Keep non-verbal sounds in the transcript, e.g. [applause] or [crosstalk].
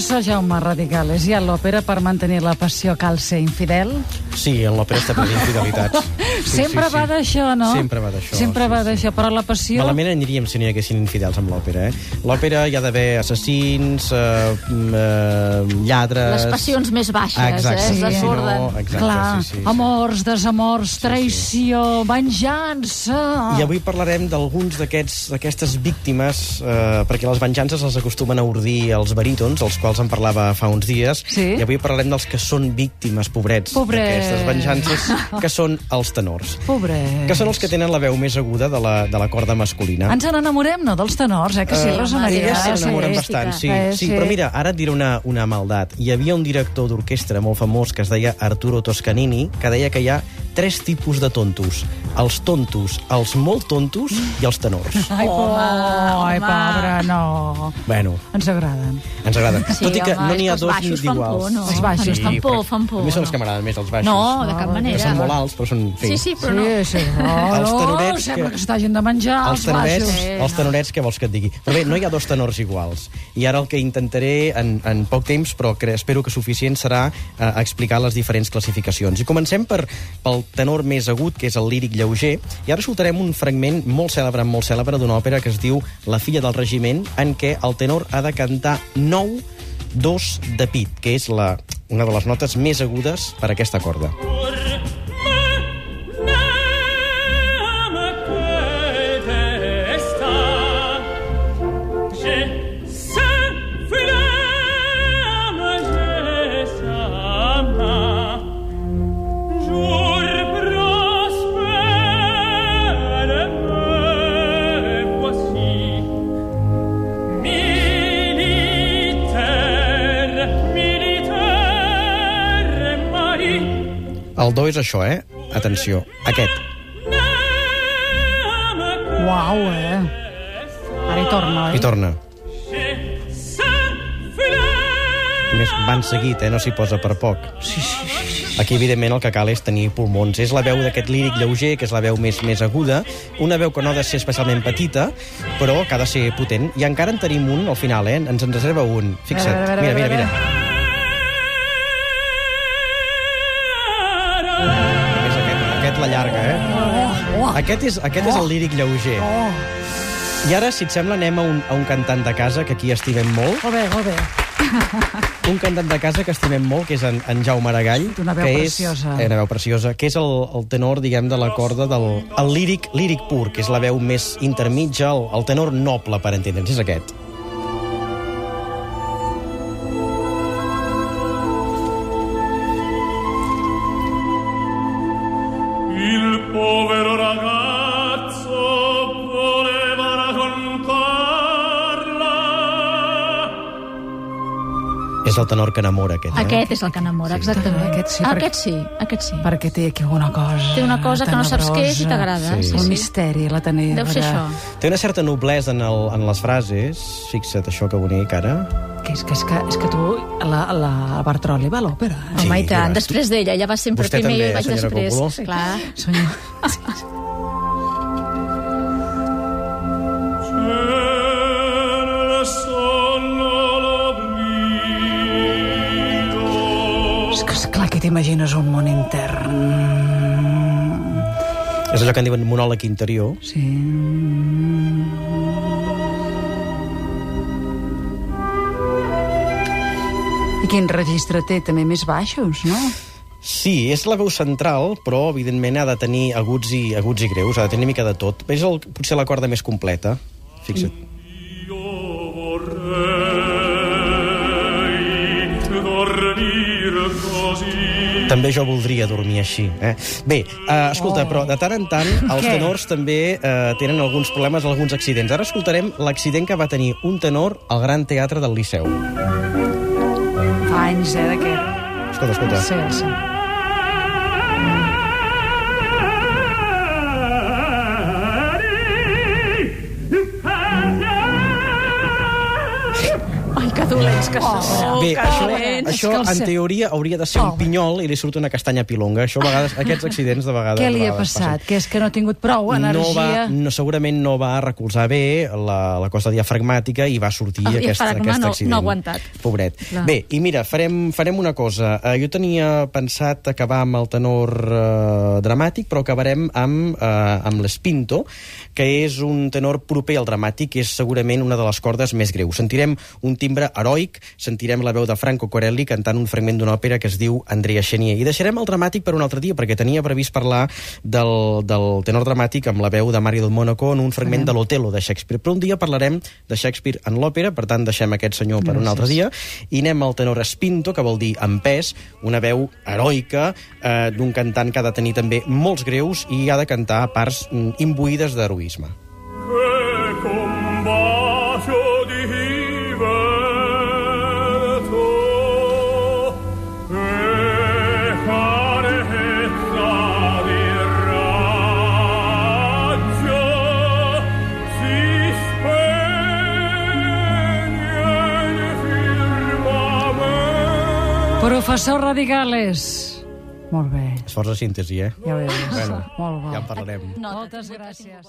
Professor Jaume Radicales, i a l'òpera per mantenir la passió cal ser infidel? Sí, en l'òpera està ple d'infidelitats. [laughs] Sí, Sempre sí, sí. va d'això, no? Sempre va d'això. Sempre sí, va sí. d'això, però la passió... Malament aniríem si no hi haguessin infidels amb l'òpera, eh? L'òpera hi ha d'haver assassins, eh, mm, eh, lladres... Les passions més baixes, Exacte, eh? sí, Es sí, desborden. no, exacte, Clar, sí, sí. amors, desamors, traïció, venjança... I avui parlarem d'alguns d'aquests d'aquestes víctimes, eh, perquè les venjances les acostumen a ordir els barítons, els quals en parlava fa uns dies, Sí. i avui parlarem dels que són víctimes, pobrets, Pobrets. d'aquestes venjances, que són els tenors. Pobret. Que són els que tenen la veu més aguda de la, de la corda masculina. Ens n'enamorem, no, dels tenors, eh? Que sí, Rosa home, Maria? Sí, n'enamoren sí. bastant, sí, Eh, sí. sí. Però mira, ara et diré una, una maldat. Hi havia un director d'orquestra molt famós que es deia Arturo Toscanini, que deia que hi ha tres tipus de tontos. Els tontos, els molt tontos i els tenors. Ai, po... Home, Ai, pobra, no. Bueno, Ens agraden. ens agrada. Sí, Tot i que home, no n'hi ha dos ni d'iguals. por, no? Els baixos fan por, fan por. A mi són els no. que m'agraden més, els baixos. No, de cap Que manera. Que són molt alts, però són... Sí, sí, però no. Sí, sí. No, [laughs] Els no, tenorets sembla que- s'hagin de menjar els els tenorets, baixos. Sí, els tenorets, què vols que et digui? Però bé, no hi ha dos tenors iguals. I ara el que intentaré en, en poc temps, però que espero que suficient, serà eh, explicar les diferents classificacions. I comencem per, pel tenor més agut, que és el líric lleuger, i ara escoltarem un fragment molt cèlebre, molt cèlebre d'una òpera que es diu La filla del regiment, en què el tenor ha de cantar nou dos de pit, que és la, una de les notes més agudes per aquesta corda. El do és això, eh? Atenció, aquest. Uau, eh? Ara hi torna, eh? I torna. A més, van seguit, eh? No s'hi posa per poc. Sí, sí, sí. Aquí, evidentment, el que cal és tenir pulmons. És la veu d'aquest líric lleuger, que és la veu més més aguda, una veu que no ha de ser especialment petita, però que ha de ser potent. I encara en tenim un, al final, eh? Ens en reserva un. Fixa't. Mira, mira, mira. Aquest, la llarga, eh? Oh, oh, Aquest és, aquest és el líric lleuger. oh. I ara, si et sembla, anem a un, a un cantant de casa que aquí estimem molt. Molt bé, molt bé. [laughs] Un cantant de casa que estimem molt, que és en, en Jaume Aragall. Una veu que preciosa. És, eh, una veu preciosa, que és el, el tenor, diguem, de la corda del el líric, líric pur, que és la veu més intermitja, el, el tenor noble, per entendre'ns, és aquest. És el tenor que enamora, aquest. Eh? Aquest és el que enamora, exactament. Aquest sí, perquè- aquest sí, aquest sí. Perquè té aquí alguna cosa Té una cosa que no saps què és i t'agrada. Sí. Sí, sí. misteri, la tenebra. Deu ser això. Té una certa noblesa en, el, en les frases. Fixa't això que bonic, ara. Que és que, és que, és que tu, la, la Bartroli va a l'òpera. Eh? Sí, Home, i tant. Després d'ella, ja va sempre Vostè primer i també, jo vaig senyora després. Coppola? Sí. Clar. Senyor. T'imagines un món intern. És allò que en diuen monòleg interior. Sí. I quin registre té? També més baixos, no? Sí, és la veu central, però evidentment ha de tenir aguts i, aguts i greus, ha de tenir mica de tot. És el, potser la corda més completa. Fixa't. Io També jo voldria dormir així. Eh? Bé, uh, escolta, però de tant en tant els Què? tenors també uh, tenen alguns problemes, alguns accidents. Ara escoltarem l'accident que va tenir un tenor al Gran Teatre del Liceu. Fa anys, eh, d'aquest. Escolta, escolta. Sí, sí. Que que sou Bé, això, calents. això en teoria hauria de ser un Pobre. pinyol i li surt una castanya pilonga. Això a vegades, aquests accidents de vegades... Què li ha passat? passen. Que és que no ha tingut prou No energia? va, no, segurament no va recolzar bé la, la cosa diafragmàtica i va sortir El aquest, aquest no- accident. no ha aguantat. Pobret. Clar. Bé, i mira, farem, farem una cosa. Uh, jo tenia pensat acabar amb el tenor uh, dramàtic, però acabarem amb, uh, amb l'Espinto, que és un tenor proper al dramàtic, que és segurament una de les cordes més greus. Sentirem un timbre heroic, sentirem la veu de Franco Corelli cantant un fragment d'una òpera que es diu Andrea Chenier. I deixarem el dramàtic per un altre dia, perquè tenia previst parlar del, del tenor dramàtic amb la veu de Mario del Mónaco en un fragment de l'Otelo de Shakespeare. Però un dia parlarem de Shakespeare en l'òpera, per tant deixem aquest senyor per un altre dia, i anem al tenor Espinto, que vol dir en pes, una veu heroica eh, d'un cantant que ha de tenir també molts greus i ha de cantar parts mm, imbuïdes d'heroisme. Professor Radigales. Molt bé, Esforç de síntesi, eh? ja ho vist. Bueno, Molt bo. ja en parlarem. Moltes gràcies.